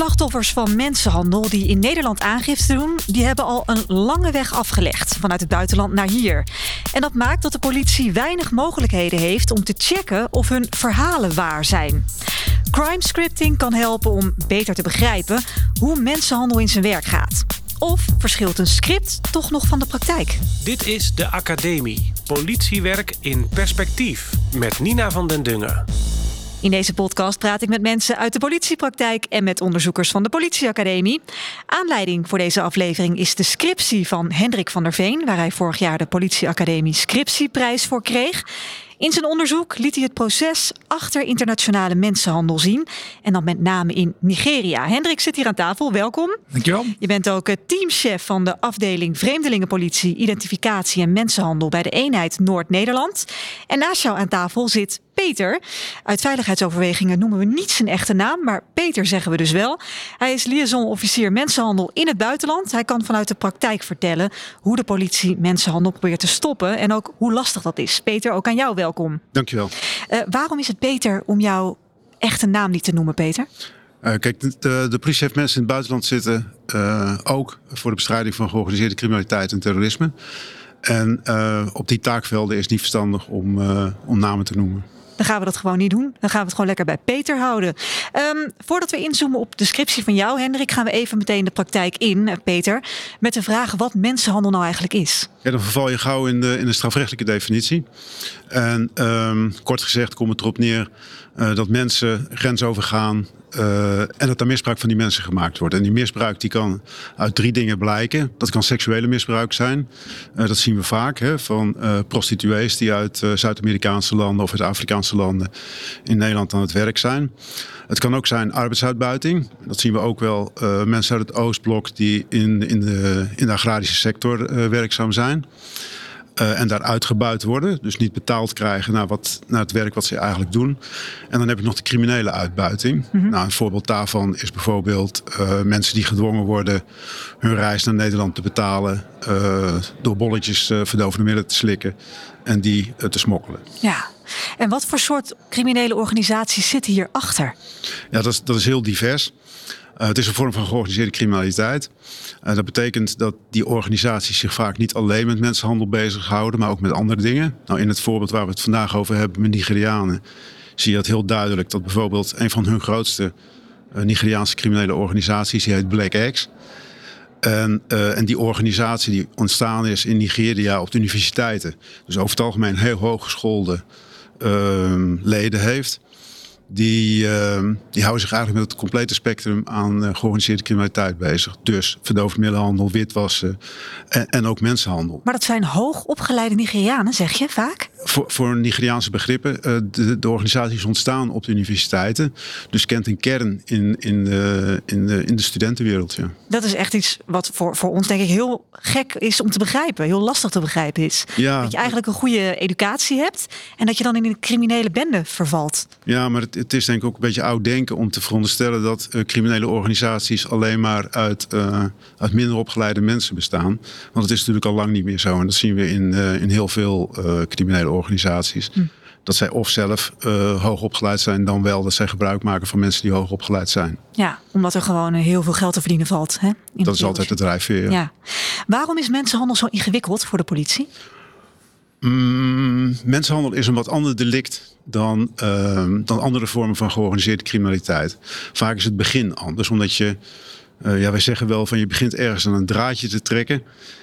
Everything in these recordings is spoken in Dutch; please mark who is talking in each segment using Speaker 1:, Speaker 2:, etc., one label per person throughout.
Speaker 1: Slachtoffers van mensenhandel die in Nederland aangifte doen, die hebben al een lange weg afgelegd vanuit het buitenland naar hier. En dat maakt dat de politie weinig mogelijkheden heeft om te checken of hun verhalen waar zijn. Crime scripting kan helpen om beter te begrijpen hoe mensenhandel in zijn werk gaat. Of verschilt een script toch nog van de praktijk?
Speaker 2: Dit is de Academie. Politiewerk in perspectief. Met Nina van den Dungen.
Speaker 1: In deze podcast praat ik met mensen uit de politiepraktijk en met onderzoekers van de Politieacademie. Aanleiding voor deze aflevering is de scriptie van Hendrik van der Veen, waar hij vorig jaar de Politieacademie Scriptieprijs voor kreeg. In zijn onderzoek liet hij het proces achter internationale mensenhandel zien. En dan met name in Nigeria. Hendrik zit hier aan tafel, welkom.
Speaker 3: Dankjewel.
Speaker 1: Je bent ook teamchef van de afdeling Vreemdelingenpolitie, Identificatie en Mensenhandel bij de eenheid Noord-Nederland. En naast jou aan tafel zit Peter. Uit veiligheidsoverwegingen noemen we niet zijn echte naam, maar Peter zeggen we dus wel. Hij is liaison-officier mensenhandel in het buitenland. Hij kan vanuit de praktijk vertellen hoe de politie mensenhandel probeert te stoppen en ook hoe lastig dat is. Peter, ook aan jou welkom.
Speaker 3: Dankjewel.
Speaker 1: Uh, waarom is het beter om jouw echte naam niet te noemen, Peter?
Speaker 3: Uh, kijk, de, de, politie heeft mensen in het buitenland zitten, uh, ook voor de bestrijding van georganiseerde criminaliteit en terrorisme. En op die taakvelden is het niet verstandig om, om namen te noemen
Speaker 1: dan gaan we dat gewoon niet doen. Dan gaan we het gewoon lekker bij Peter houden. Um, voordat we inzoomen op de descriptie van jou, Hendrik, gaan we even meteen de praktijk in, eh, Peter. Met de vraag wat mensenhandel nou eigenlijk is.
Speaker 3: Ja, dan verval je gauw in de, in de strafrechtelijke definitie. En um, kort gezegd komt het erop neer uh, dat mensen grensovergaan uh, en dat er misbruik van die mensen gemaakt wordt. En die misbruik die kan uit drie dingen blijken. Dat kan seksuele misbruik zijn. Uh, dat zien we vaak hè, van uh, prostituees die uit Zuid-Amerikaanse landen of uit Afrikaanse landen in Nederland aan het werk zijn. Het kan ook zijn arbeidsuitbuiting. Dat zien we ook wel mensen uit het Oostblok die in, in, de, in de agrarische sector werkzaam zijn. Uh, en daar uitgebuit worden. Dus niet betaald krijgen naar, wat, naar het werk wat ze eigenlijk doen. En dan heb je nog de criminele uitbuiting. Mm -hmm. nou, een voorbeeld daarvan is bijvoorbeeld uh, mensen die gedwongen worden hun reis naar Nederland te betalen. Uh, door bolletjes verdovende middelen te slikken en die te smokkelen.
Speaker 1: Ja. En wat voor soort criminele organisaties zitten hierachter?
Speaker 3: Ja, dat is, dat is heel divers. Uh, het is een vorm van georganiseerde criminaliteit. Uh, dat betekent dat die organisaties zich vaak niet alleen met mensenhandel bezighouden, maar ook met andere dingen. Nou, in het voorbeeld waar we het vandaag over hebben met Nigerianen, zie je dat heel duidelijk. Dat bijvoorbeeld een van hun grootste uh, Nigeriaanse criminele organisaties, die heet Black X. En, en, die organisatie die ontstaan is in Nigeria op de universiteiten, dus over het algemeen heel hooggeschoolde ehm, leden heeft die, uh, die houden zich eigenlijk met het complete spectrum aan uh, georganiseerde criminaliteit bezig. Dus verdovend middelhandel, witwassen en, en, ook mensenhandel.
Speaker 1: Maar dat zijn hoogopgeleide Nigerianen, zeg je vaak?
Speaker 3: Voor, voor Nigeriaanse begrippen, uh, de, de organisaties ontstaan op de universiteiten. Dus kent een kern in, in, de, in, de, in de studentenwereld. Ja.
Speaker 1: Dat is echt iets wat voor, voor ons denk ik heel gek is om te begrijpen. Heel lastig te begrijpen is.
Speaker 3: Ja,
Speaker 1: dat je eigenlijk een goede educatie hebt en dat je dan in een criminele bende vervalt.
Speaker 3: Ja, maar het, het is denk ik ook een beetje oud denken om te veronderstellen dat uh, criminele organisaties alleen maar uit, uh, uit minder opgeleide mensen bestaan. Want het is natuurlijk al lang niet meer zo. En dat zien we in, uh, in heel veel criminele organisaties. Hm. Dat zij of zelf hoog opgeleid zijn, dan wel dat zij gebruik maken van mensen die hoog opgeleid zijn.
Speaker 1: Ja, omdat er gewoon heel veel geld te verdienen valt. Hè,
Speaker 3: dat is altijd de drijfveer. Ja.
Speaker 1: ja. Waarom is mensenhandel zo ingewikkeld voor de politie?
Speaker 3: Mm, mensenhandel is een wat ander delict dan, uh, dan andere vormen van georganiseerde criminaliteit. Vaak is het begin anders, omdat je, uh, ja, wij zeggen wel van je begint ergens aan een draadje te trekken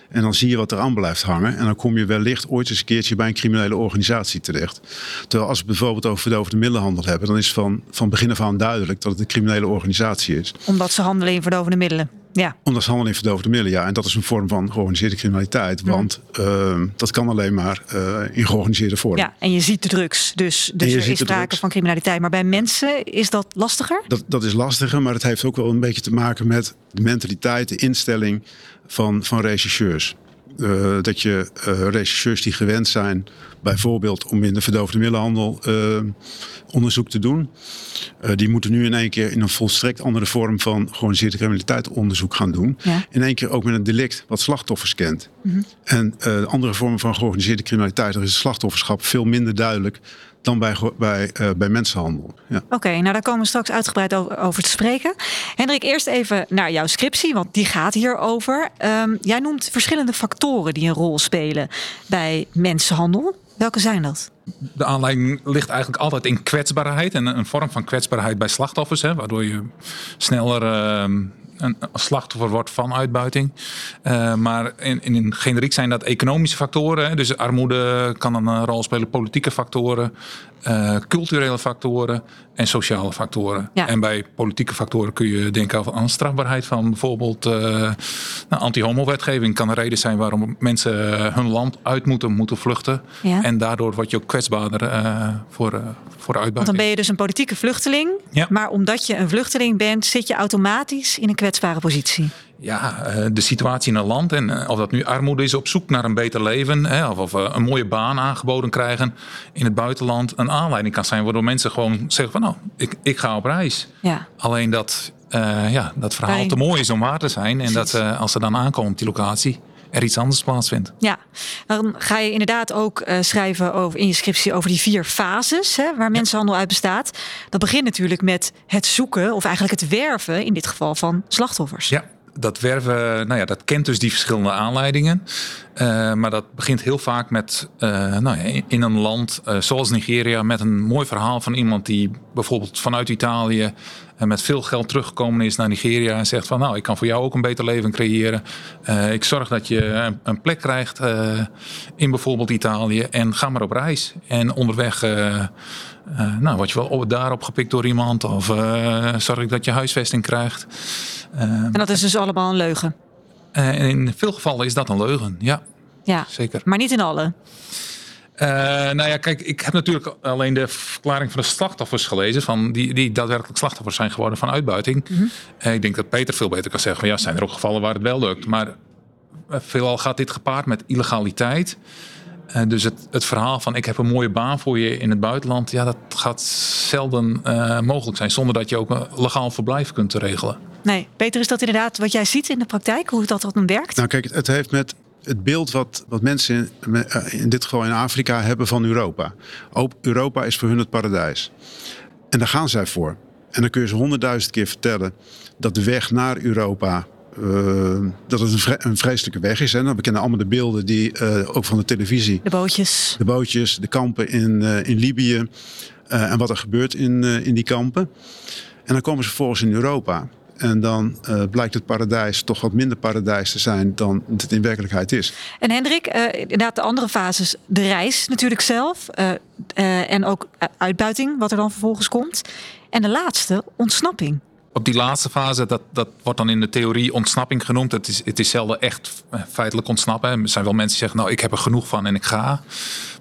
Speaker 3: en dan zie je wat er aan blijft hangen. En dan kom je wellicht ooit eens een keertje bij een criminele organisatie terecht. Terwijl als we bijvoorbeeld over verdovende middelenhandel hebben, dan is van, van begin af aan duidelijk dat het een criminele organisatie is.
Speaker 1: Omdat ze handelen in verdovende middelen. Ja.
Speaker 3: Omdat ze handelen in verdovende middelen, ja. En dat is een vorm van georganiseerde criminaliteit. Mm. Want uh, dat kan alleen maar uh, in georganiseerde vorm.
Speaker 1: Ja, en je ziet de drugs. Dus, dus er is sprake van criminaliteit. Maar bij mensen is dat lastiger?
Speaker 3: Dat, dat is lastiger, maar het heeft ook wel een beetje te maken met de mentaliteit, de instelling van, van rechercheurs. Uh, dat je uh, rechercheurs die gewend zijn, bijvoorbeeld om in de verdovende middelenhandel uh, onderzoek te doen, die moeten nu in één keer in een volstrekt andere vorm van georganiseerde criminaliteit onderzoek gaan doen. Ja. In één keer ook met een delict wat slachtoffers kent. Mm -hmm. En andere vormen van georganiseerde criminaliteit, daar is het slachtofferschap veel minder duidelijk dan bij, bij, uh, bij mensenhandel. Ja.
Speaker 1: Oké, nou daar komen we straks uitgebreid over, over, te spreken. Hendrik, eerst even naar jouw scriptie, want die gaat hierover. Um, jij noemt verschillende factoren die een rol spelen bij mensenhandel. Welke zijn dat?
Speaker 4: De aanleiding ligt eigenlijk altijd in kwetsbaarheid en een vorm van kwetsbaarheid bij slachtoffers, hè, waardoor je sneller uh, een slachtoffer wordt van uitbuiting. Uh, maar in, in generiek zijn dat economische factoren. Dus armoede kan een rol spelen, politieke factoren, uh, culturele factoren en sociale factoren. Ja. En bij politieke factoren kun je denken aan strafbaarheid van bijvoorbeeld uh, nou, anti-homo-wetgeving kan een reden zijn waarom mensen hun land uit moeten, moeten vluchten. Ja. En daardoor word je ook kwetsbaarder uh, voor, uh, voor uitbuiting. Want
Speaker 1: dan ben je dus een politieke vluchteling. Ja. Maar omdat je een vluchteling bent, zit je automatisch in een kwetsbare positie
Speaker 4: ja, eh, de situatie in een land. En eh, of dat nu armoede is op zoek naar een beter leven. Of, of eh, een mooie baan aangeboden krijgen in het buitenland. Een aanleiding kan zijn waardoor mensen gewoon zeggen van nou, ik, ik ga op reis. Ja. Alleen dat, uh, ja, dat verhaal te mooi is om waar te zijn. En dat uh, als ze dan aankomen op die locatie er iets anders plaatsvindt.
Speaker 1: Ja, dan ga je inderdaad ook uh, schrijven over, in je scriptie over die vier fases hè, waar mensenhandel uit bestaat. Dat begint natuurlijk met het zoeken of eigenlijk het werven, in dit geval van slachtoffers.
Speaker 4: Ja, dat werven, nou ja, dat kent dus die verschillende aanleidingen. Uh, maar dat begint heel vaak met, uh, nou in een land uh, zoals Nigeria, met een mooi verhaal van iemand die bijvoorbeeld vanuit Italië met veel geld teruggekomen is naar Nigeria en zegt van, nou, ik kan voor jou ook een beter leven creëren. ik zorg dat je een, plek krijgt in bijvoorbeeld Italië en ga maar op reis. En onderweg nou, word je wel daarop gepikt door iemand of zorg ik dat je huisvesting krijgt.
Speaker 1: En dat is dus allemaal een leugen?
Speaker 4: In veel gevallen is dat een leugen, ja.
Speaker 1: Ja,
Speaker 4: zeker.
Speaker 1: Maar niet in alle?
Speaker 4: nou ja, kijk, ik heb natuurlijk alleen de verklaring van de slachtoffers gelezen. Van die, die daadwerkelijk slachtoffers zijn geworden van uitbuiting. Mm -hmm. ik denk dat Peter veel beter kan zeggen van ja, zijn er ook gevallen waar het wel lukt. Maar veelal gaat dit gepaard met illegaliteit. Uh, dus het, het, verhaal van ik heb een mooie baan voor je in het buitenland, ja, dat gaat zelden uh, mogelijk zijn zonder dat je ook een legaal verblijf kunt regelen.
Speaker 1: Nee, Peter, is dat inderdaad wat jij ziet in de praktijk, hoe dat dan werkt?
Speaker 3: Nou, kijk, het heeft met het beeld wat, wat mensen in, eh, in dit geval in Afrika hebben van Europa. Europa is voor hun het paradijs. En daar gaan zij voor. En dan kun je ze honderdduizend keer vertellen dat de weg naar Europa uh, dat het een, vre een, vreselijke weg is. Hè. Nou, we kennen allemaal de beelden die uh, ook van de televisie.
Speaker 1: De bootjes.
Speaker 3: De bootjes, de kampen in, uh, in Libië. en wat er gebeurt in, in die kampen. En dan komen ze vervolgens in Europa. En dan blijkt het paradijs toch wat minder paradijs te zijn dan het in werkelijkheid is.
Speaker 1: En Hendrik, inderdaad de andere fases, de reis natuurlijk zelf. en ook uitbuiting, wat er dan vervolgens komt. En de laatste, ontsnapping
Speaker 4: op die laatste fase, dat, dat wordt dan in de theorie ontsnapping genoemd. Het is, het is zelden echt eh, feitelijk ontsnappen. Er zijn wel mensen die zeggen, nou ik heb er genoeg van en ik ga.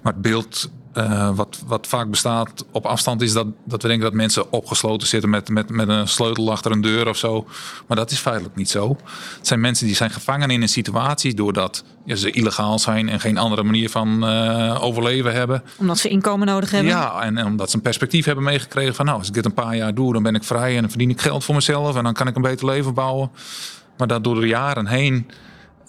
Speaker 4: Maar het beeld uh, wat, wat vaak bestaat op afstand is dat, dat we denken dat mensen opgesloten zitten met, met, met een sleutel achter een deur of zo. Maar dat is feitelijk niet zo. Het zijn mensen die zijn gevangen in een situatie doordat ja, ze illegaal zijn en geen andere manier van uh, overleven hebben.
Speaker 1: Omdat ze inkomen nodig hebben?
Speaker 4: Ja, en, en, omdat ze een perspectief hebben meegekregen van nou, als ik dit een paar jaar doe, dan ben ik vrij en dan verdien ik geld voor mezelf en dan kan ik een beter leven bouwen. Maar dat door de jaren heen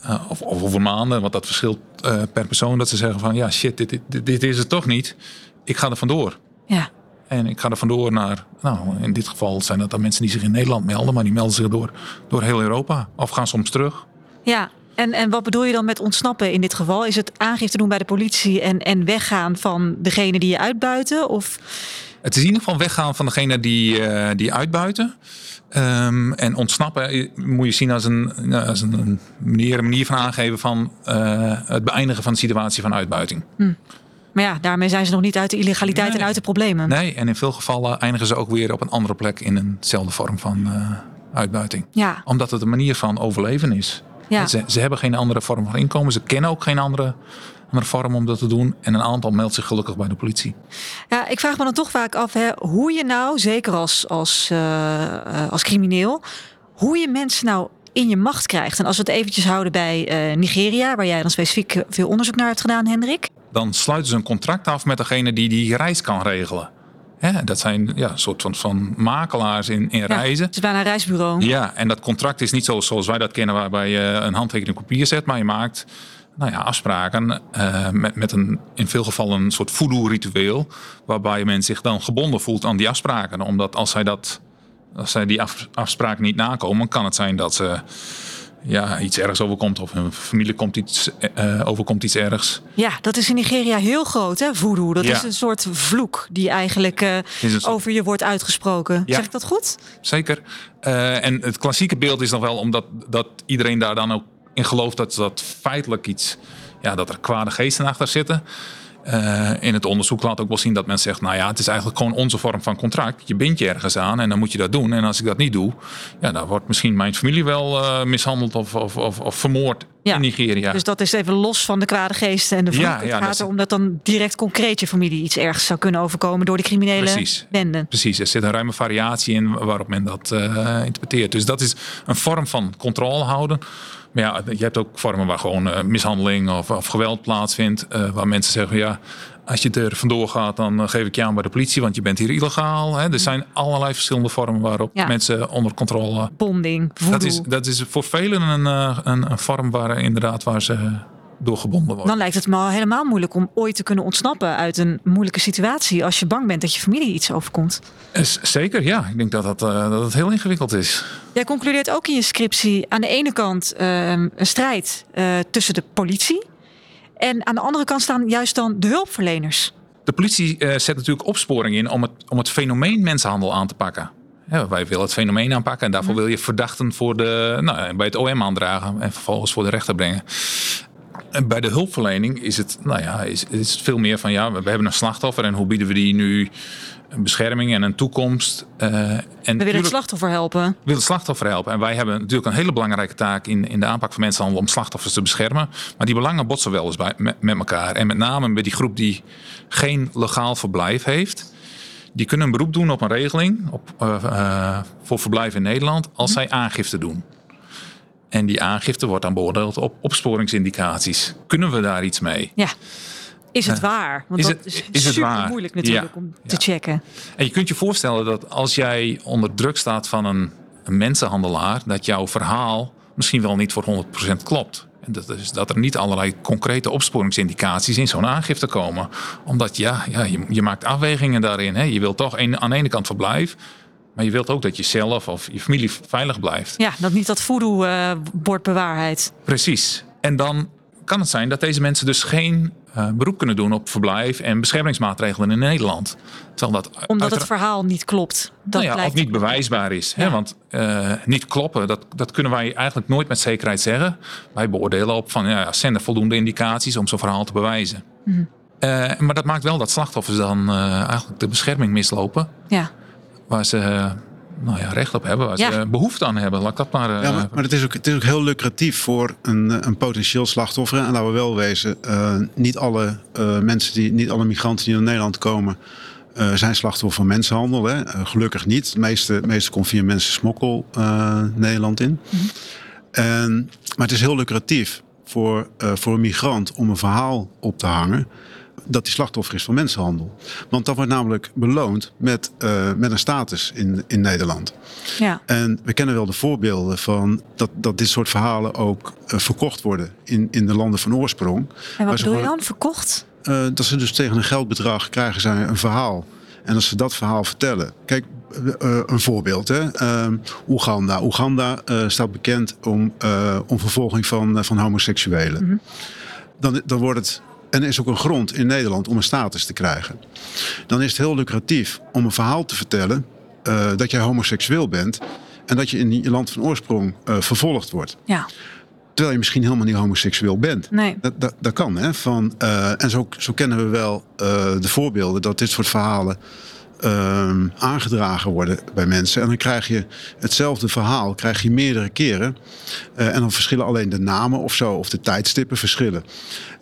Speaker 4: uh, of, of, over maanden, want dat verschilt uh, per persoon, dat ze zeggen van ja, shit, dit, dit, dit, is het toch niet. Ik ga er vandoor.
Speaker 1: Ja.
Speaker 4: En ik ga er vandoor naar, nou, in dit geval zijn dat dan mensen die zich in Nederland melden, maar die melden zich door, door heel Europa. Of gaan soms terug.
Speaker 1: Ja, en, en wat bedoel je dan met ontsnappen in dit geval? Is het aangifte doen bij de politie en, en weggaan van degene die je uitbuiten? Of...
Speaker 4: Het is in ieder geval weggaan van degene die, uh, die uitbuiten. Um, en ontsnappen moet je zien als een, als een manier, een manier van aangeven van uh, het beëindigen van de situatie van uitbuiting.
Speaker 1: Hm. Maar ja, daarmee zijn ze nog niet uit de illegaliteit nee. en uit de problemen.
Speaker 4: Nee, en in veel gevallen eindigen ze ook weer op een andere plek in eenzelfde vorm van uh, uitbuiting.
Speaker 1: Ja.
Speaker 4: Omdat het een manier van overleven is. Ja. Ze, ze hebben geen andere vorm van inkomen, ze kennen ook geen andere andere vorm om dat te doen. En een aantal meldt zich gelukkig bij de politie.
Speaker 1: Ja, ik vraag me dan toch vaak af hè, hoe je nou, zeker als, als, uh, als crimineel, hoe je mensen nou in je macht krijgt. En als we het eventjes houden bij uh, Nigeria, waar jij dan specifiek veel onderzoek naar hebt gedaan, Hendrik.
Speaker 4: Dan sluiten ze een contract af met degene die die reis kan regelen. Ja, dat zijn ja, een soort van, van makelaars in, in ja, reizen. Het
Speaker 1: is bijna een reisbureau.
Speaker 4: Ja, en dat contract is niet zo, zoals wij dat kennen, waarbij je een handtekening op papier zet, maar je maakt nou ja, afspraken uh, met, met een, in veel gevallen een soort voodoo-ritueel. Waarbij men zich dan gebonden voelt aan die afspraken. Omdat als zij, dat, als zij die af, afspraken niet nakomen, kan het zijn dat ze ja, iets ergs overkomt of hun familie komt iets, uh, overkomt iets ergs.
Speaker 1: Ja, dat is in Nigeria heel groot, hè, voodoo. Dat is een soort vloek die eigenlijk uh, over je wordt uitgesproken. Ja. Zeg ik dat goed?
Speaker 4: Zeker. Uh, en het klassieke beeld is dan wel omdat dat iedereen daar dan ook in gelooft dat dat feitelijk iets, ja, dat er kwade geesten achter zitten. Uh, in het onderzoek laat ook wel zien dat men zegt: Nou ja, het is eigenlijk gewoon onze vorm van contract. Je bindt je ergens aan en dan moet je dat doen. En als ik dat niet doe, ja, dan wordt misschien mijn familie wel uh, mishandeld of, of, of, of vermoord ja. in Nigeria.
Speaker 1: Dus dat is even los van de kwade geesten en de. Ja, ja, het gaat erom dat dan direct concreet je familie iets ergs zou kunnen overkomen door de criminele
Speaker 4: Precies.
Speaker 1: benden.
Speaker 4: Precies, er zit een ruime variatie in waarop men dat uh, interpreteert. Dus dat is een vorm van controle houden. Maar ja, je hebt ook vormen waar gewoon uh, mishandeling of, of, geweld plaatsvindt. Uh, waar mensen zeggen, ja, als je er vandoor gaat, dan uh, geef ik je aan bij de politie, want je bent hier illegaal. Hè. Er zijn allerlei verschillende vormen waarop ja. mensen onder controle.
Speaker 1: Bonding,
Speaker 4: dat is, dat is voor velen een, een, een vorm waar inderdaad waar ze doorgebonden worden.
Speaker 1: Dan lijkt het me al helemaal moeilijk om ooit te kunnen ontsnappen uit een moeilijke situatie als je bang bent dat je familie iets overkomt.
Speaker 4: Zeker, ja. Ik denk dat dat, uh, dat het heel ingewikkeld is.
Speaker 1: Jij concludeert ook in je scriptie aan de ene kant uh, een strijd uh, tussen de politie en aan de andere kant staan juist dan de hulpverleners.
Speaker 4: De politie zet natuurlijk opsporing in om het, om het fenomeen mensenhandel aan te pakken. Ja, wij willen het fenomeen aanpakken en daarvoor wil je verdachten voor de, nou, bij het OM aandragen en vervolgens voor de rechter brengen. En bij de hulpverlening is het, nou ja, is, is het veel meer van ja, we hebben een slachtoffer en hoe bieden we die nu een bescherming en een toekomst.
Speaker 1: Uh, en we willen het slachtoffer helpen. We
Speaker 4: willen het slachtoffer helpen. En wij hebben natuurlijk een hele belangrijke taak in, in de aanpak van mensenhandel om slachtoffers te beschermen. Maar die belangen botsen wel eens bij, met, met elkaar. En met name bij die groep die geen legaal verblijf heeft. Die kunnen een beroep doen op een regeling op, uh, uh, voor verblijf in Nederland als zij aangifte doen. En die aangifte wordt dan beoordeeld op opsporingsindicaties. Kunnen we daar iets mee?
Speaker 1: Ja. Is het waar? Want
Speaker 4: is
Speaker 1: dat
Speaker 4: het,
Speaker 1: is, super
Speaker 4: waar?
Speaker 1: moeilijk natuurlijk
Speaker 4: Ja.
Speaker 1: om te
Speaker 4: Ja.
Speaker 1: checken.
Speaker 4: En je kunt je voorstellen dat als jij onder druk staat van een, een mensenhandelaar, dat jouw verhaal misschien wel niet voor 100% klopt. En dat, is, dat er niet allerlei concrete opsporingsindicaties in zo'n aangifte komen. Omdat ja, ja je, je maakt afwegingen daarin. Hè. Je wilt toch een, aan de ene kant verblijf, maar je wilt ook dat je zelf of je familie veilig blijft.
Speaker 1: Ja, dat niet dat voodoo eh wordt bewaarheid.
Speaker 4: Precies. En dan kan het zijn dat deze mensen dus geen eh, beroep kunnen doen op verblijf en beschermingsmaatregelen in Nederland. Terwijl dat
Speaker 1: Omdat het verhaal niet klopt. Dat
Speaker 4: nou ja, of niet bewijsbaar is. Hè? Want eh, niet kloppen, dat, dat kunnen wij eigenlijk nooit met zekerheid zeggen. Wij beoordelen op van, ja, zijn er voldoende indicaties om zo'n verhaal te bewijzen.
Speaker 1: Mhm.
Speaker 4: Maar dat maakt wel dat slachtoffers dan eigenlijk de bescherming mislopen.
Speaker 1: Ja.
Speaker 4: Waar ze eh, nou ja, recht op hebben, waar
Speaker 1: Ja.
Speaker 4: ze behoefte aan hebben. Laat dat maar... eh,
Speaker 3: Ja, maar, maar het, is ook, het is ook heel lucratief voor een, eh, een potentieel slachtoffer. En laten we wel wezen, eh, niet alle eh, mensen die, niet alle migranten die naar Nederland komen, eh, zijn slachtoffer van mensenhandel. Hè? Eh, gelukkig niet. Het meeste, meeste komt via mensensmokkel eh, Nederland in. En, maar het is heel lucratief voor, eh, voor een migrant om een verhaal op te hangen dat die slachtoffer is van mensenhandel. Want dat wordt namelijk beloond met, eh, met een status in, in Nederland.
Speaker 1: ja.
Speaker 3: En we kennen wel de voorbeelden van dat, dat dit soort verhalen ook eh, verkocht worden in, in de landen van oorsprong.
Speaker 1: En wat bedoel je dan? Verkocht?
Speaker 3: eh, dat ze dus tegen een geldbedrag krijgen zij een verhaal. En als ze dat verhaal vertellen. Kijk, een voorbeeld. Hè? Ehm, Oeganda. Oeganda staat bekend om, om vervolging van, van homoseksuelen. dan, dan wordt het. En er is ook een grond in Nederland om een status te krijgen. Dan is het heel lucratief om een verhaal te vertellen eh, dat jij homoseksueel bent. En dat je in je land van oorsprong eh, vervolgd wordt.
Speaker 1: Ja.
Speaker 3: Terwijl je misschien helemaal niet homoseksueel bent.
Speaker 1: Nee.
Speaker 3: Dat, dat, dat kan, hè? Van, eh, en zo, zo kennen we wel de voorbeelden dat dit soort verhalen ehm, aangedragen worden bij mensen. En dan krijg je hetzelfde verhaal, krijg je meerdere keren. En dan verschillen alleen de namen of zo, of de tijdstippen verschillen.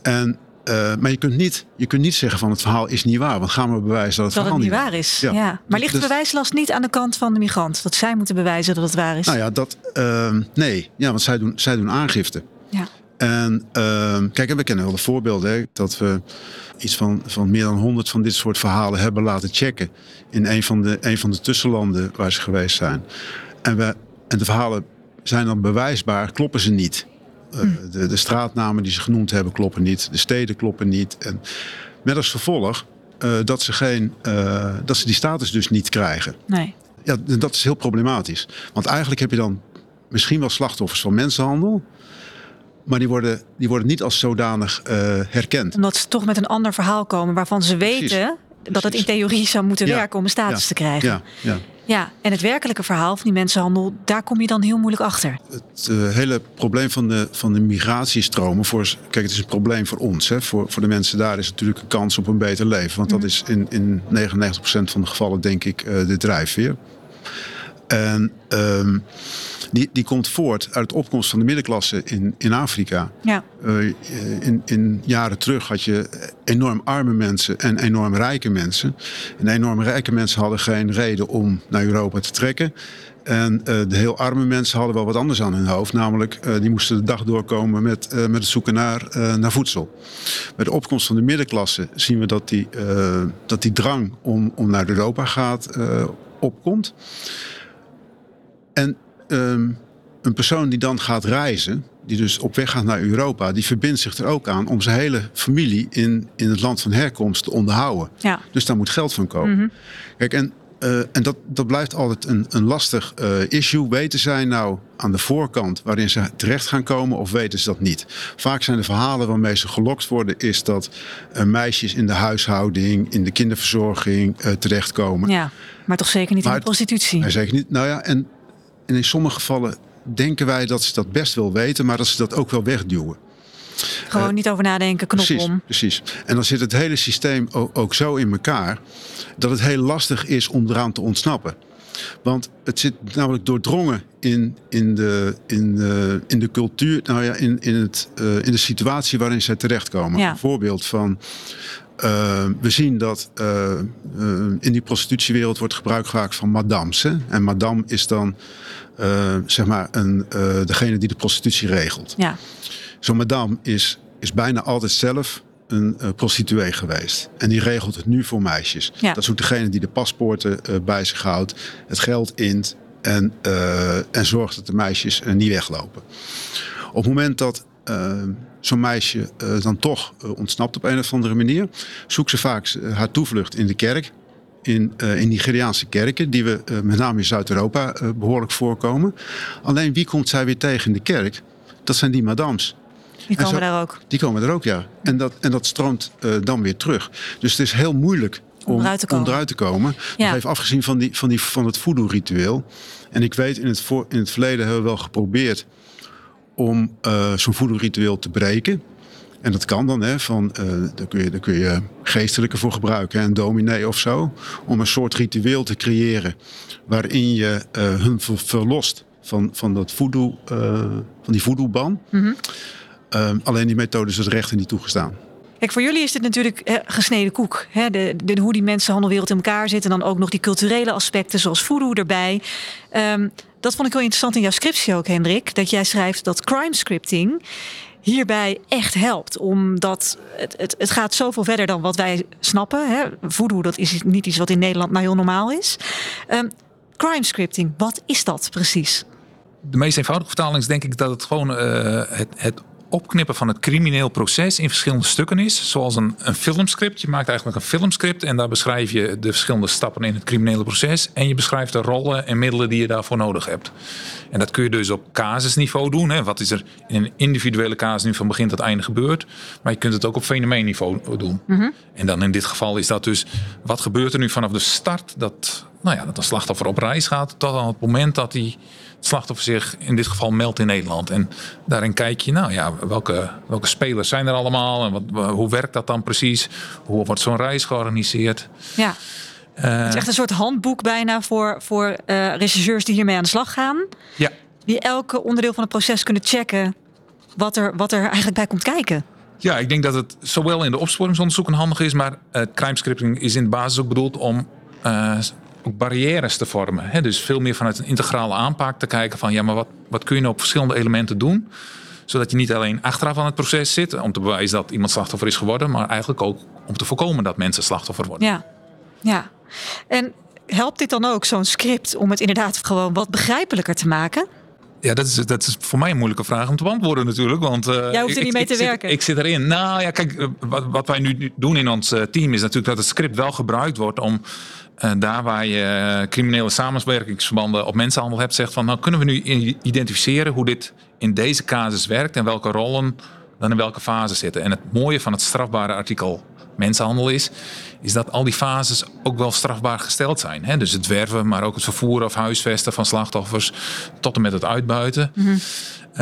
Speaker 3: En, eh, maar je kunt, niet, je kunt niet zeggen van het verhaal is niet waar. Want gaan we bewijzen dat het
Speaker 1: Dat het
Speaker 3: verhaal
Speaker 1: niet waar is.
Speaker 3: Ja.
Speaker 1: Ja. Maar ligt de
Speaker 3: Dus-
Speaker 1: bewijslast niet aan de kant van de migrant? Dat zij moeten bewijzen dat het waar is?
Speaker 3: Nou ja, dat, ehm, nee. Ja, want zij doen, zij doen aangifte.
Speaker 1: Ja.
Speaker 3: En ehm, kijk, we kennen wel de voorbeelden. Hè, dat we iets van, van meer dan 100 van dit soort verhalen hebben laten checken. In een van de, een van de tussenlanden waar ze geweest zijn. En, we, en de verhalen zijn dan bewijsbaar, kloppen ze niet. Uh, de, de, straatnamen die ze genoemd hebben kloppen niet. De steden kloppen niet. En met als vervolg uh, dat, ze geen, uh, dat ze die status dus niet krijgen.
Speaker 1: Nee.
Speaker 3: Ja, dat is heel problematisch. Want eigenlijk heb je dan misschien wel slachtoffers van mensenhandel. Maar die worden, die worden niet als zodanig herkend.
Speaker 1: Omdat ze toch met een ander verhaal komen waarvan ze weten Precies. dat het in theorie zou moeten ja. werken om een status
Speaker 3: ja.
Speaker 1: te krijgen.
Speaker 3: Ja. Ja.
Speaker 1: Ja, en het werkelijke verhaal van die mensenhandel, daar kom je dan heel moeilijk achter.
Speaker 3: Het uh, hele probleem van de, van de migratiestromen, voor, kijk, het is een probleem voor ons. Hè. Voor, voor de mensen daar is het natuurlijk een kans op een beter leven. Want dat is in, in 99% van de gevallen, denk ik, uh, de drijfveer. En um, die, die komt voort uit de opkomst van de middenklasse in, in Afrika.
Speaker 1: Ja.
Speaker 3: Uh, in, in jaren terug had je enorm arme mensen en enorm rijke mensen. En enorm rijke mensen hadden geen reden om naar Europa te trekken. En uh, de heel arme mensen hadden wel wat anders aan hun hoofd. Namelijk, uh, die moesten de dag doorkomen met, uh, met het zoeken naar, naar voedsel. Bij de opkomst van de middenklasse zien we dat die, dat die drang om, om naar Europa gaat opkomt. En um, een persoon die dan gaat reizen, die dus op weg gaat naar Europa, die verbindt zich er ook aan om zijn hele familie in, in het land van herkomst te onderhouden.
Speaker 1: Ja.
Speaker 3: Dus daar moet geld van komen.
Speaker 1: Mm -hmm.
Speaker 3: Kijk, en, uh, en dat, dat blijft altijd een, een lastig uh, issue. Weten zij nou aan de voorkant waarin ze terecht gaan komen of weten ze dat niet? Vaak zijn de verhalen waarmee ze gelokt worden, is dat uh, meisjes in de huishouding, in de kinderverzorging terechtkomen.
Speaker 1: Ja, maar toch zeker niet
Speaker 3: maar
Speaker 1: in de prostitutie.
Speaker 3: Nee, zeker niet. Nou ja, en en in sommige gevallen denken wij dat ze dat best wel weten, maar dat ze dat ook wel wegduwen.
Speaker 1: Gewoon uh, niet over nadenken, knop
Speaker 3: precies,
Speaker 1: om.
Speaker 3: Precies. En dan zit het hele systeem ook, ook, zo in elkaar dat het heel lastig is om eraan te ontsnappen. Want het zit namelijk doordrongen in, in, de, in, de, in de cultuur, nou ja, in, in, het, uh, in de situatie waarin zij terechtkomen.
Speaker 1: Ja.
Speaker 3: Een voorbeeld van. Uh, we zien dat uh, in die prostitutiewereld wordt gebruik gemaakt van madams. Hè? En madame is dan zeg maar een, degene die de prostitutie regelt.
Speaker 1: Ja.
Speaker 3: Zo'n madame is, is bijna altijd zelf een prostituee geweest. En die regelt het nu voor meisjes.
Speaker 1: Ja.
Speaker 3: Dat is ook degene die de paspoorten bij zich houdt, het geld int en, en zorgt dat de meisjes niet weglopen. Op het moment dat zo'n meisje dan toch ontsnapt op een of andere manier, zoekt ze vaak haar toevlucht in de kerk. In, in Nigeriaanse kerken, die we met name in Zuid-Europa behoorlijk voorkomen. Alleen wie komt zij weer tegen in de kerk? Dat zijn die madams.
Speaker 1: Die komen
Speaker 3: zo,
Speaker 1: daar ook.
Speaker 3: Die komen er ook, ja. En dat, en dat stroomt uh, dan weer terug. Dus het is heel moeilijk om,
Speaker 1: om eruit te komen.
Speaker 3: Om eruit te komen.
Speaker 1: Ja.
Speaker 3: Afgezien van, die, van, die, van het voodoo-ritueel. En ik weet, in het, voor, in het verleden hebben we wel geprobeerd om uh, zo'n voodoo-ritueel te breken. En dat kan dan, hè, van, uh, daar, kun je, daar kun je geestelijke voor gebruiken, een dominee of zo. Om een soort ritueel te creëren waarin je hun ver, verlost van, van, dat voodoo, van die voodoo-ban.
Speaker 1: Mm -hmm.
Speaker 3: Uh, alleen die methode is het rechten niet toegestaan.
Speaker 1: Kijk, voor jullie is dit natuurlijk eh, gesneden koek. Hè? De, de, hoe die mensenhandelwereld in elkaar zit. En dan ook nog die culturele aspecten zoals voodoo erbij. Um, dat vond ik wel interessant in jouw scriptie ook, Hendrik. Dat jij schrijft dat crime scripting hierbij echt helpt. Omdat het, het, het gaat zoveel verder dan wat wij snappen. Hè? Voodoo, dat is niet iets wat in Nederland maar heel normaal is. Um, crime scripting, wat is dat precies?
Speaker 4: De meest eenvoudige vertaling is denk ik dat het gewoon uh, het, het opknippen van het crimineel proces in verschillende stukken is. Zoals een, een filmscript. Je maakt eigenlijk een filmscript en daar beschrijf je de verschillende stappen in het criminele proces. En je beschrijft de rollen en middelen die je daarvoor nodig hebt. En dat kun je dus op casusniveau doen. Hè. Wat is er in een individuele casus nu van begin tot einde gebeurd. Maar je kunt het ook op fenomeenniveau doen.
Speaker 1: Mm -hmm.
Speaker 4: En dan in dit geval is dat dus wat gebeurt er nu vanaf de start dat, nou ja, dat een slachtoffer op reis gaat. Tot aan het moment dat hij slachtoffer zich in dit geval meldt in Nederland. En daarin kijk je, nou ja, welke, welke spelers zijn er allemaal en wat, hoe werkt dat dan precies? Hoe wordt zo'n reis georganiseerd?
Speaker 1: Ja. Uh, het is echt een soort handboek bijna voor, voor uh, regisseurs die hiermee aan de slag gaan.
Speaker 4: Ja.
Speaker 1: Die elke onderdeel van het proces kunnen checken wat er, wat er eigenlijk bij komt kijken.
Speaker 4: Ja, ik denk dat het zowel in de opsporingsonderzoeken handig is, maar uh, crime scripting is in de basis ook bedoeld om ook barrières te vormen. Hè? Dus veel meer vanuit een integrale aanpak te kijken van ja, maar wat, wat kun je nou op verschillende elementen doen? Zodat je niet alleen achteraf aan het proces zit om te bewijzen dat iemand slachtoffer is geworden, maar eigenlijk ook om te voorkomen dat mensen slachtoffer worden.
Speaker 1: Ja, ja. En helpt dit dan ook, zo'n script, om het inderdaad gewoon wat begrijpelijker te maken?
Speaker 4: Ja, dat is, dat is voor mij een moeilijke vraag om te beantwoorden natuurlijk. Want, uh,
Speaker 1: Jij hoeft er niet mee te
Speaker 4: ik
Speaker 1: werken.
Speaker 4: Zit, ik zit erin. Nou ja, kijk, uh, wat, wat, wij nu doen in ons uh, team is natuurlijk dat het script wel gebruikt wordt om daar waar je criminele samenwerkingsverbanden op mensenhandel hebt, zegt van nou kunnen we nu identificeren hoe dit in deze casus werkt en welke rollen dan in welke fase zitten. En het mooie van het strafbare artikel mensenhandel is, is dat al die fases ook wel strafbaar gesteld zijn. Hè? Dus het werven, maar ook het vervoeren of huisvesten van slachtoffers tot en met het uitbuiten. Mm -hmm.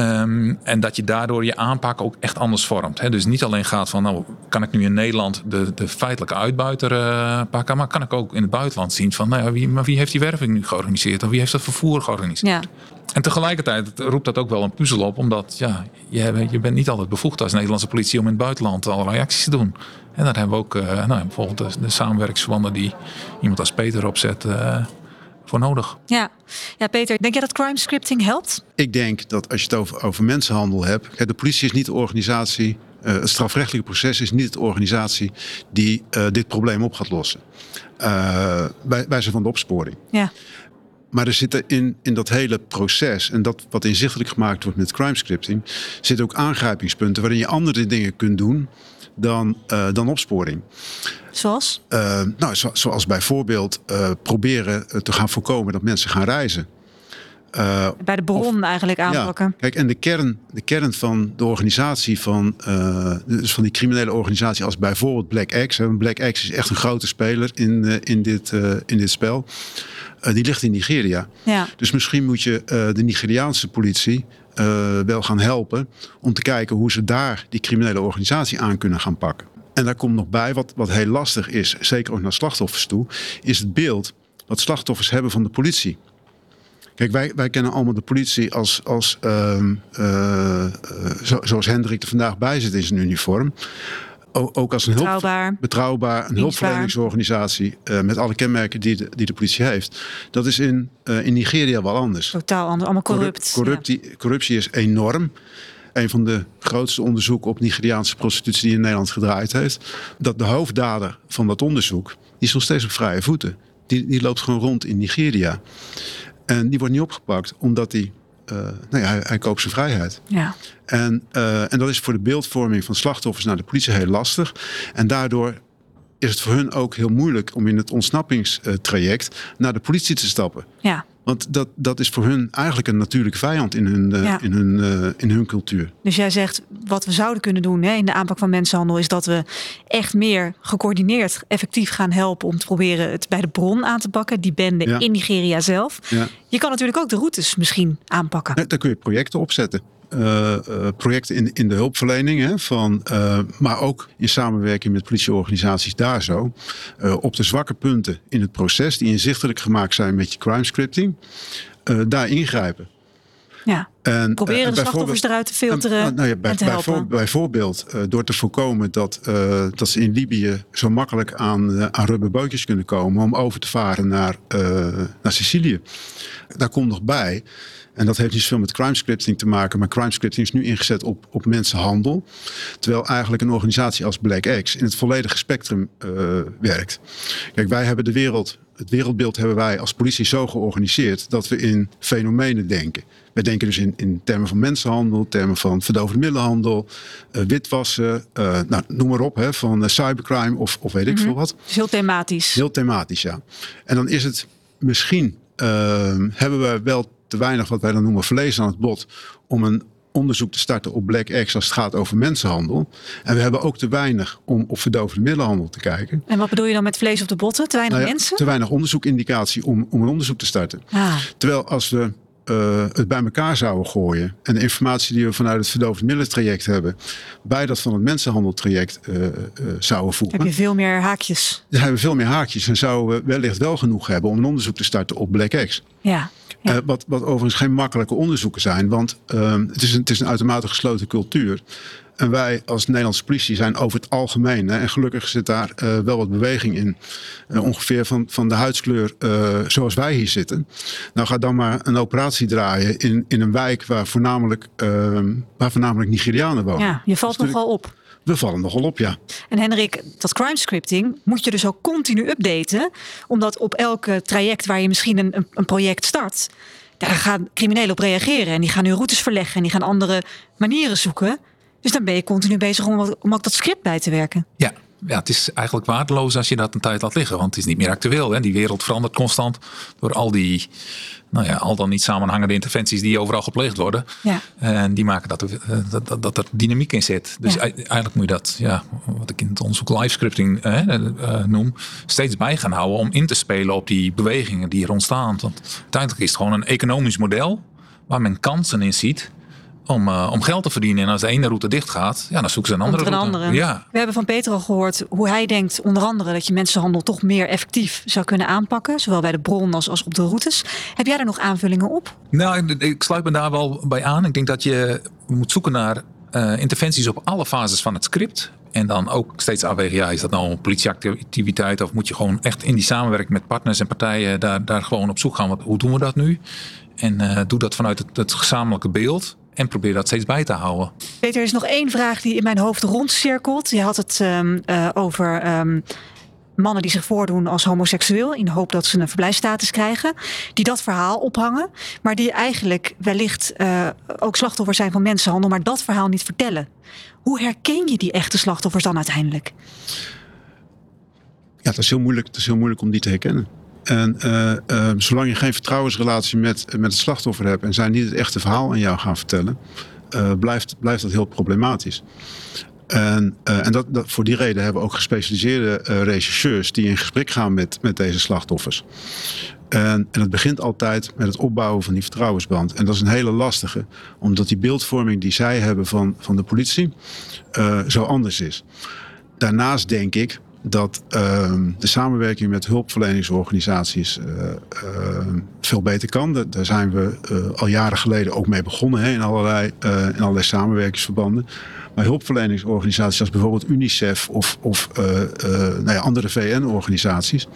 Speaker 4: um, en dat je daardoor je aanpak ook echt anders vormt. Hè? Dus niet alleen gaat van, nou kan ik nu in Nederland de, de feitelijke uitbuiter uh, pakken, maar kan ik ook in het buitenland zien van, nou ja, wie, maar wie heeft die werving nu georganiseerd of wie heeft dat vervoer georganiseerd?
Speaker 1: Ja.
Speaker 4: En tegelijkertijd roept dat ook wel een puzzel op, omdat ja, je, je bent niet altijd bevoegd als Nederlandse politie om in het buitenland allerlei acties te doen. En daar hebben we ook uh, nou, bijvoorbeeld de, de samenwerkingsverbanden die iemand als Peter opzet uh, voor nodig.
Speaker 1: Ja. ja, Peter, denk jij dat crime scripting helpt?
Speaker 3: Ik denk dat als je het over, over mensenhandel hebt, kijk, de politie is niet de organisatie, uh, het strafrechtelijke proces is niet de organisatie die dit probleem op gaat lossen. wij, wij zijn van de opsporing.
Speaker 1: Ja.
Speaker 3: Maar er zitten in, in dat hele proces en dat wat inzichtelijk gemaakt wordt met crime scripting, zitten ook aangrijpingspunten waarin je andere dingen kunt doen dan, uh, dan opsporing.
Speaker 1: Zoals?
Speaker 3: Uh, nou, zo, zoals bijvoorbeeld uh, proberen te gaan voorkomen dat mensen gaan reizen.
Speaker 1: Bij de bron of, eigenlijk aanpakken.
Speaker 3: Ja, kijk, en de kern, de kern van de organisatie van, dus van die criminele organisatie als bijvoorbeeld Black Axe. Black Axe is echt een grote speler in, in, dit, in dit spel. die ligt in Nigeria.
Speaker 1: Ja.
Speaker 3: Dus misschien moet je de Nigeriaanse politie uh, wel gaan helpen om te kijken hoe ze daar die criminele organisatie aan kunnen gaan pakken. En daar komt nog bij, wat, wat heel lastig is, zeker ook naar slachtoffers toe, is het beeld wat slachtoffers hebben van de politie. Kijk, wij, wij kennen allemaal de politie als, als uh, uh, zo, zoals Hendrik er vandaag bij zit in zijn uniform. Ook als een
Speaker 1: betrouwbaar,
Speaker 3: hulp, betrouwbaar een hulpverleningsorganisatie uh, met alle kenmerken die de, die de politie heeft. Dat is in, uh, in Nigeria wel anders.
Speaker 1: Totaal anders, allemaal corrupt.
Speaker 3: Corruptie, ja. corruptie is enorm. Een van de grootste onderzoeken op Nigeriaanse prostitutie die in Nederland gedraaid heeft. Dat de hoofddader van dat onderzoek, die is nog steeds op vrije voeten. Die, die loopt gewoon rond in Nigeria. En die wordt niet opgepakt omdat hij nou ja, hij, hij, koopt zijn vrijheid.
Speaker 1: Ja.
Speaker 3: En, uh, en dat is voor de beeldvorming van slachtoffers naar de politie heel lastig. En daardoor is het voor hun ook heel moeilijk om in het ontsnappingstraject naar de politie te stappen.
Speaker 1: Ja.
Speaker 3: Want dat, dat is voor hun eigenlijk een natuurlijke vijand in hun, ja. in hun, uh, in hun cultuur.
Speaker 1: Dus jij zegt, wat we zouden kunnen doen hè, in de aanpak van mensenhandel... is dat we echt meer gecoördineerd effectief gaan helpen... om te proberen het bij de bron aan te pakken. Die bende ja. in Nigeria zelf.
Speaker 3: Ja.
Speaker 1: Je kan natuurlijk ook de routes misschien aanpakken.
Speaker 3: Daar kun je projecten opzetten. Uh, uh, projecten in, in de hulpverlening, hè, van, uh, maar ook in samenwerking met politieorganisaties daar zo. op de zwakke punten in het proces, die inzichtelijk gemaakt zijn met je crime scripting, daar ingrijpen.
Speaker 1: Ja, en, proberen de slachtoffers eruit te filteren
Speaker 3: en, nou ja, bij,
Speaker 1: en te helpen.
Speaker 3: Bijvoorbeeld, bijvoorbeeld door te voorkomen dat, dat ze in Libië zo makkelijk aan, aan rubberbootjes kunnen komen om over te varen naar, naar Sicilië. Daar komt nog bij en dat heeft niet zoveel met crime scripting te maken. Maar crime scripting is nu ingezet op, op mensenhandel. Terwijl eigenlijk een organisatie als Black X in het volledige spectrum uh, werkt. Kijk, wij hebben de wereld, het wereldbeeld hebben wij als politie zo georganiseerd dat we in fenomenen denken. Wij denken dus in, in termen van mensenhandel, termen van verdovende middelenhandel, uh, witwassen, uh, nou, noem maar op, hè, van cybercrime of, of weet ik
Speaker 1: Mhm.
Speaker 3: veel wat.
Speaker 1: Dus heel thematisch.
Speaker 3: Heel thematisch, ja. En dan is het misschien, hebben we wel te weinig wat wij dan noemen vlees aan het bot om een onderzoek te starten op Black X als het gaat over mensenhandel. En we hebben ook te weinig om op verdovende middelenhandel te kijken.
Speaker 1: En wat bedoel je dan met vlees op de botten? Te weinig
Speaker 3: Nou ja,
Speaker 1: mensen?
Speaker 3: Te weinig onderzoekindicatie om, om een onderzoek te starten.
Speaker 1: Ah,
Speaker 3: Terwijl als we uh, het bij elkaar zouden gooien en de informatie die we vanuit het verdovende middelentraject hebben, bij dat van het mensenhandeltraject uh, uh, zouden voegen.
Speaker 1: heb je veel meer haakjes.
Speaker 3: Dan hebben we veel meer haakjes en zouden we wellicht wel genoeg hebben om een onderzoek te starten op Black X.
Speaker 1: Ja. Ja.
Speaker 3: Uh, wat, wat overigens geen makkelijke onderzoeken zijn, want uh, het, is een, het is een uitermate gesloten cultuur. En wij als Nederlandse politie zijn over het algemeen, hè, en gelukkig zit daar uh, wel wat beweging in, uh, ongeveer van, van de huidskleur uh, zoals wij hier zitten. Nou ga dan maar een operatie draaien in, in een wijk waar voornamelijk, waar voornamelijk Nigerianen wonen.
Speaker 1: ja, je valt nogal op.
Speaker 3: We vallen nogal op, ja.
Speaker 1: En Hendrik, dat crime scripting moet je dus ook continu updaten. Omdat op elk traject waar je misschien een, een project start... Daar gaan criminelen op reageren en die gaan nu routes verleggen en die gaan andere manieren zoeken. Dus dan ben je continu bezig om, om ook dat script bij te werken.
Speaker 4: Ja, ja, het is eigenlijk waardeloos als je dat een tijd laat liggen. Want het is niet meer actueel. Hè? Die wereld verandert constant door al die, nou ja, al dan niet samenhangende interventies die overal gepleegd worden.
Speaker 1: Ja.
Speaker 4: En die maken dat er, dat, dat, dat er dynamiek in zit. Dus
Speaker 1: Ja.
Speaker 4: eigenlijk moet je dat, ja, wat ik in het onderzoek live scripting hè, eh, noem, steeds bij gaan houden om in te spelen op die bewegingen die er ontstaan. Want uiteindelijk is het gewoon een economisch model waar men kansen in ziet. Om, eh, om geld te verdienen. En als de ene route dicht gaat, ja, dan zoeken ze een andere
Speaker 1: er
Speaker 4: route.
Speaker 1: andere.
Speaker 4: Ja,
Speaker 1: We hebben van Peter al gehoord hoe hij denkt, onder andere, dat je mensenhandel toch meer effectief zou kunnen aanpakken. Zowel bij de bron als, als op de routes. Heb jij daar nog aanvullingen op?
Speaker 4: Nou, ik, ik sluit me daar wel bij aan. Ik denk dat je moet zoeken naar eh, interventies op alle fases van het script. En dan ook steeds afwegen, ja, is dat nou een politieactiviteit of moet je gewoon echt in die samenwerking met partners en partijen daar, daar gewoon op zoek gaan. Wat, hoe doen we dat nu? En eh, doe dat vanuit het, het gezamenlijke beeld en probeer dat steeds bij te houden.
Speaker 1: Peter, er is nog één vraag die in mijn hoofd rondcirkelt. Je had het ehm, eh, over ehm, mannen die zich voordoen als homoseksueel... in de hoop dat ze een verblijfsstatus krijgen. Die dat verhaal ophangen. Maar die eigenlijk wellicht eh, ook slachtoffer zijn van mensenhandel... maar dat verhaal niet vertellen. Hoe herken je die echte slachtoffers dan uiteindelijk?
Speaker 3: Ja, dat is heel moeilijk, dat is heel moeilijk om die te herkennen. En eh, eh, zolang je geen vertrouwensrelatie met, met het slachtoffer hebt en zij niet het echte verhaal aan jou gaan vertellen, eh, blijft, blijft dat heel problematisch. En, en dat, dat, voor die reden hebben we ook gespecialiseerde rechercheurs die in gesprek gaan met, met deze slachtoffers. En, en het begint altijd met het opbouwen van die vertrouwensband. En dat is een hele lastige, omdat die beeldvorming die zij hebben van, van de politie zo anders is. Daarnaast denk ik dat ehm, de samenwerking met hulpverleningsorganisaties eh, ehm, veel beter kan. Da- Daar zijn we eh, al jaren geleden ook mee begonnen hè, in, allerlei, eh, in allerlei samenwerkingsverbanden. Maar hulpverleningsorganisaties als bijvoorbeeld UNICEF of, of nou ja, andere VN-organisaties,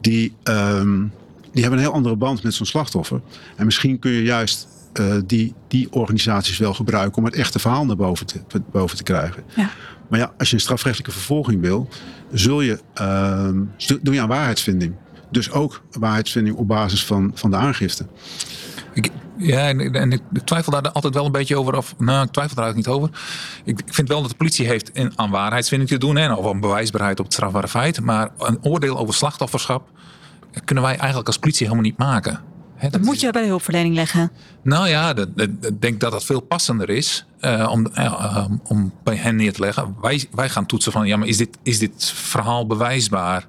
Speaker 3: die, ehm, die hebben een heel andere band met zo'n slachtoffer. En misschien kun je juist eh, die, die organisaties wel gebruiken om het echte verhaal naar boven te, boven te krijgen.
Speaker 1: Ja.
Speaker 3: Maar ja, als je een strafrechtelijke vervolging wil, zul je, ehm, doe je aan waarheidsvinding. Dus ook waarheidsvinding op basis van, van de aangifte.
Speaker 4: Ik, ja, en, en ik twijfel daar altijd wel een beetje over. Of, nou, ik twijfel daar eigenlijk niet over. Ik, ik vind wel dat de politie heeft in, aan waarheidsvinding te doen. Hè, of aan bewijsbaarheid op het strafbare feit. Maar een oordeel over slachtofferschap kunnen wij eigenlijk als politie helemaal niet maken.
Speaker 1: Dat moet je bij de hulpverlening leggen.
Speaker 4: Nou ja, ik denk dat dat veel passender is eh, om, eh, eh, om bij hen neer te leggen. Wij, wij gaan toetsen van, ja, maar is dit, is dit verhaal bewijsbaar?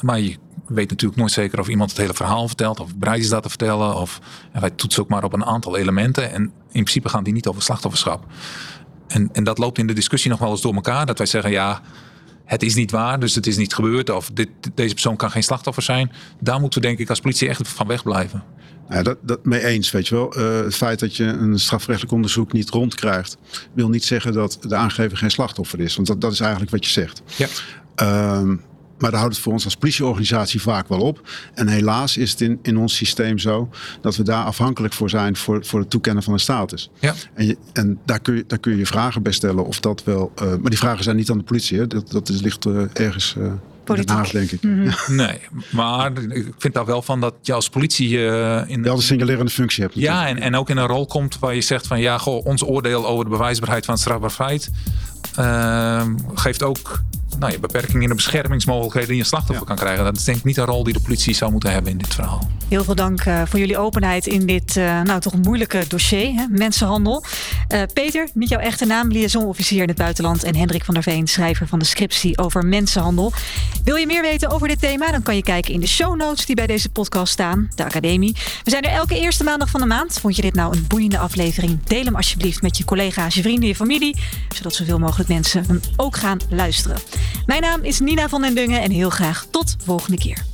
Speaker 4: Maar je weet natuurlijk nooit zeker of iemand het hele verhaal vertelt, of bereid is dat te vertellen. Of, en wij toetsen ook maar op een aantal elementen. En in principe gaan die niet over slachtofferschap. En, en dat loopt in de discussie nog wel eens door elkaar. Dat wij zeggen, ja, het is niet waar, dus het is niet gebeurd. Of dit, deze persoon kan geen slachtoffer zijn. Daar moeten we denk ik als politie echt van wegblijven.
Speaker 3: Nou ja, dat, dat mee eens, weet je wel. Eh, het feit dat je een strafrechtelijk onderzoek niet rondkrijgt, wil niet zeggen dat de aangever geen slachtoffer is. Want dat, dat is eigenlijk wat je zegt.
Speaker 4: Ja.
Speaker 3: Ehm, maar daar houdt het voor ons als politieorganisatie vaak wel op. En helaas is het in, in ons systeem zo dat we daar afhankelijk voor zijn voor, voor het toekennen van een status.
Speaker 4: Ja.
Speaker 3: En, je, en daar, kun je, daar kun je je vragen bij stellen of dat wel. eh, maar die vragen zijn niet aan de politie, hè? Dat, dat is, ligt eh, ergens
Speaker 1: Politiek.
Speaker 3: Haag, denk ik. Ja.
Speaker 4: Nee, maar ik vind daar wel van dat je als politie eh, in
Speaker 3: Wel een singulerende functie hebt.
Speaker 4: ja, en, en ook in een rol komt waar je zegt van ja, goh, ons oordeel over de bewijsbaarheid van het strafbaar feit ehm, geeft ook nou, ja, beperkingen in de beschermingsmogelijkheden die een slachtoffer kan krijgen. Dat is denk ik niet een rol die de politie zou moeten hebben in dit verhaal.
Speaker 1: Heel veel dank eh, voor jullie openheid in dit eh, nou toch moeilijke dossier, hè? mensenhandel. Eh, Peter, niet jouw echte naam, liaisonofficier in het buitenland. En Hendrik van der Veen, schrijver van de scriptie over mensenhandel. Wil je meer weten over dit thema? Dan kan je kijken in de show notes die bij deze podcast staan, de Academie. We zijn er elke eerste maandag van de maand. Vond je dit nou een boeiende aflevering? Deel hem alsjeblieft met je collega's, je vrienden, je familie. Zodat zoveel mogelijk mensen hem ook gaan luisteren. Mijn naam is Nina van den Dungen en heel graag tot volgende keer.